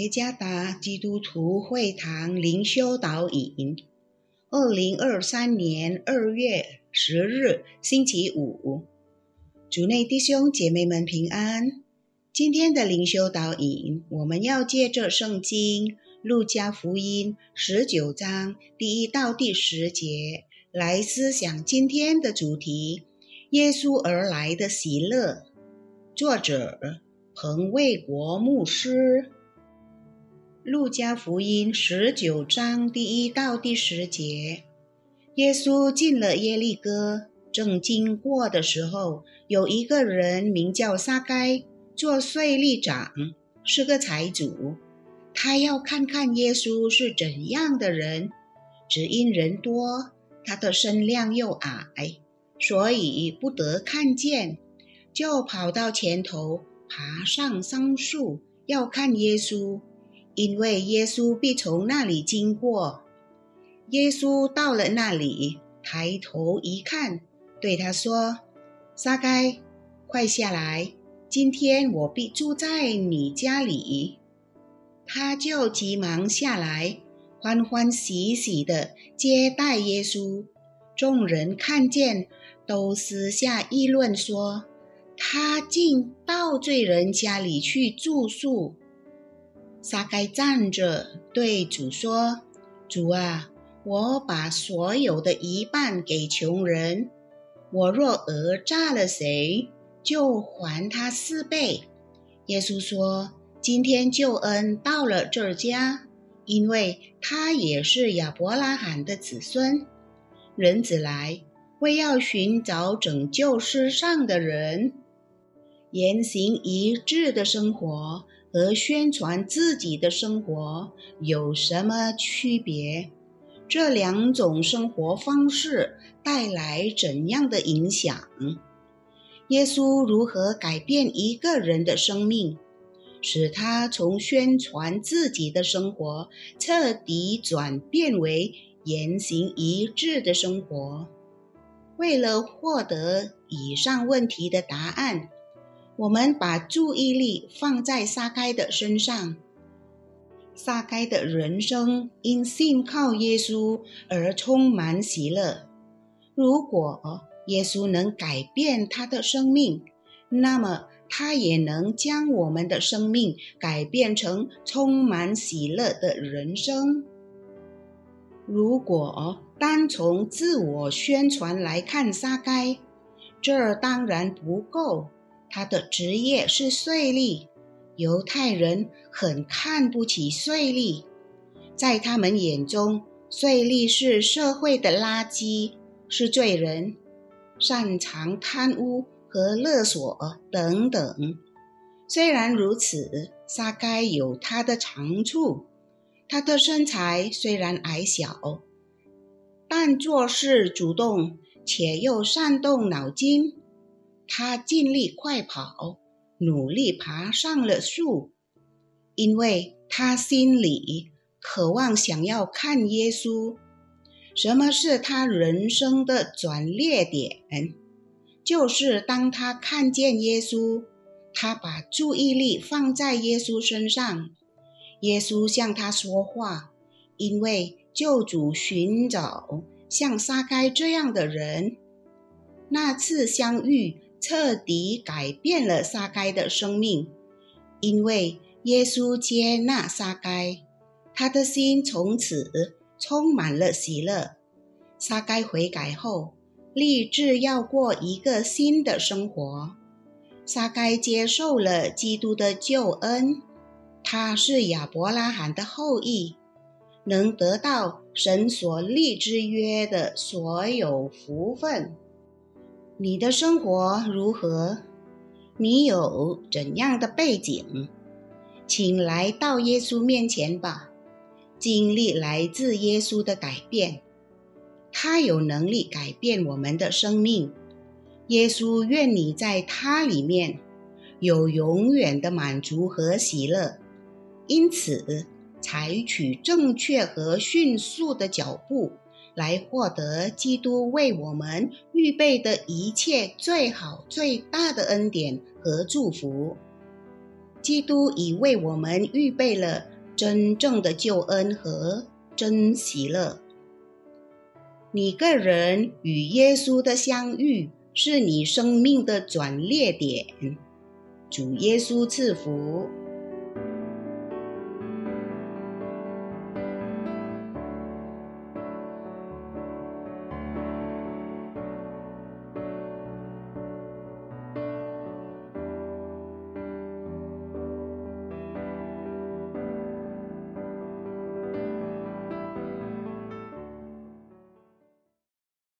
耶加达基督徒会堂灵修导引，二零二三年二月十日星期五，主内弟兄姐妹们平安。今天的灵修导引，我们要借着圣经路加福音十九章第一到第十节来思想今天的主题：耶稣而来的喜乐。作者彭卫国牧师。路加福音十九章第一到第十节，耶稣进了耶利哥，正经过的时候，有一个人名叫撒该，做税吏长，是个财主。他要看看耶稣是怎样的人，只因人多，他的身量又矮，所以不得看见，就跑到前头，爬上桑树，要看耶稣。因为耶稣必从那里经过，耶稣到了那里，抬头一看，对他说：“撒该，快下来！今天我必住在你家里。”他就急忙下来，欢欢喜喜地接待耶稣。众人看见，都私下议论说：“他竟到罪人家里去住宿。”撒该站着对主说：“主啊，我把所有的一半给穷人。我若讹诈了谁，就还他四倍。”耶稣说：“今天救恩到了这家，因为他也是亚伯拉罕的子孙。人子来，为要寻找拯救世上的人，言行一致的生活。”和宣传自己的生活有什么区别？这两种生活方式带来怎样的影响？耶稣如何改变一个人的生命，使他从宣传自己的生活彻底转变为言行一致的生活？为了获得以上问题的答案。我们把注意力放在撒该的身上。撒该的人生因信靠耶稣而充满喜乐。如果耶稣能改变他的生命，那么他也能将我们的生命改变成充满喜乐的人生。如果单从自我宣传来看，撒该，这当然不够。他的职业是税吏，犹太人很看不起税吏，在他们眼中，税吏是社会的垃圾，是罪人，擅长贪污和勒索等等。虽然如此，撒该有他的长处，他的身材虽然矮小，但做事主动且又善动脑筋。他尽力快跑，努力爬上了树，因为他心里渴望想要看耶稣。什么是他人生的转捩点？就是当他看见耶稣，他把注意力放在耶稣身上，耶稣向他说话，因为救主寻找像撒该这样的人。那次相遇。彻底改变了沙该的生命，因为耶稣接纳沙该，他的心从此充满了喜乐。沙该悔改后，立志要过一个新的生活。沙该接受了基督的救恩，他是亚伯拉罕的后裔，能得到神所立之约的所有福分。你的生活如何？你有怎样的背景？请来到耶稣面前吧，经历来自耶稣的改变。他有能力改变我们的生命。耶稣愿你在他里面有永远的满足和喜乐，因此采取正确和迅速的脚步。来获得基督为我们预备的一切最好、最大的恩典和祝福。基督已为我们预备了真正的救恩和真喜乐。你个人与耶稣的相遇，是你生命的转捩点。主耶稣赐福。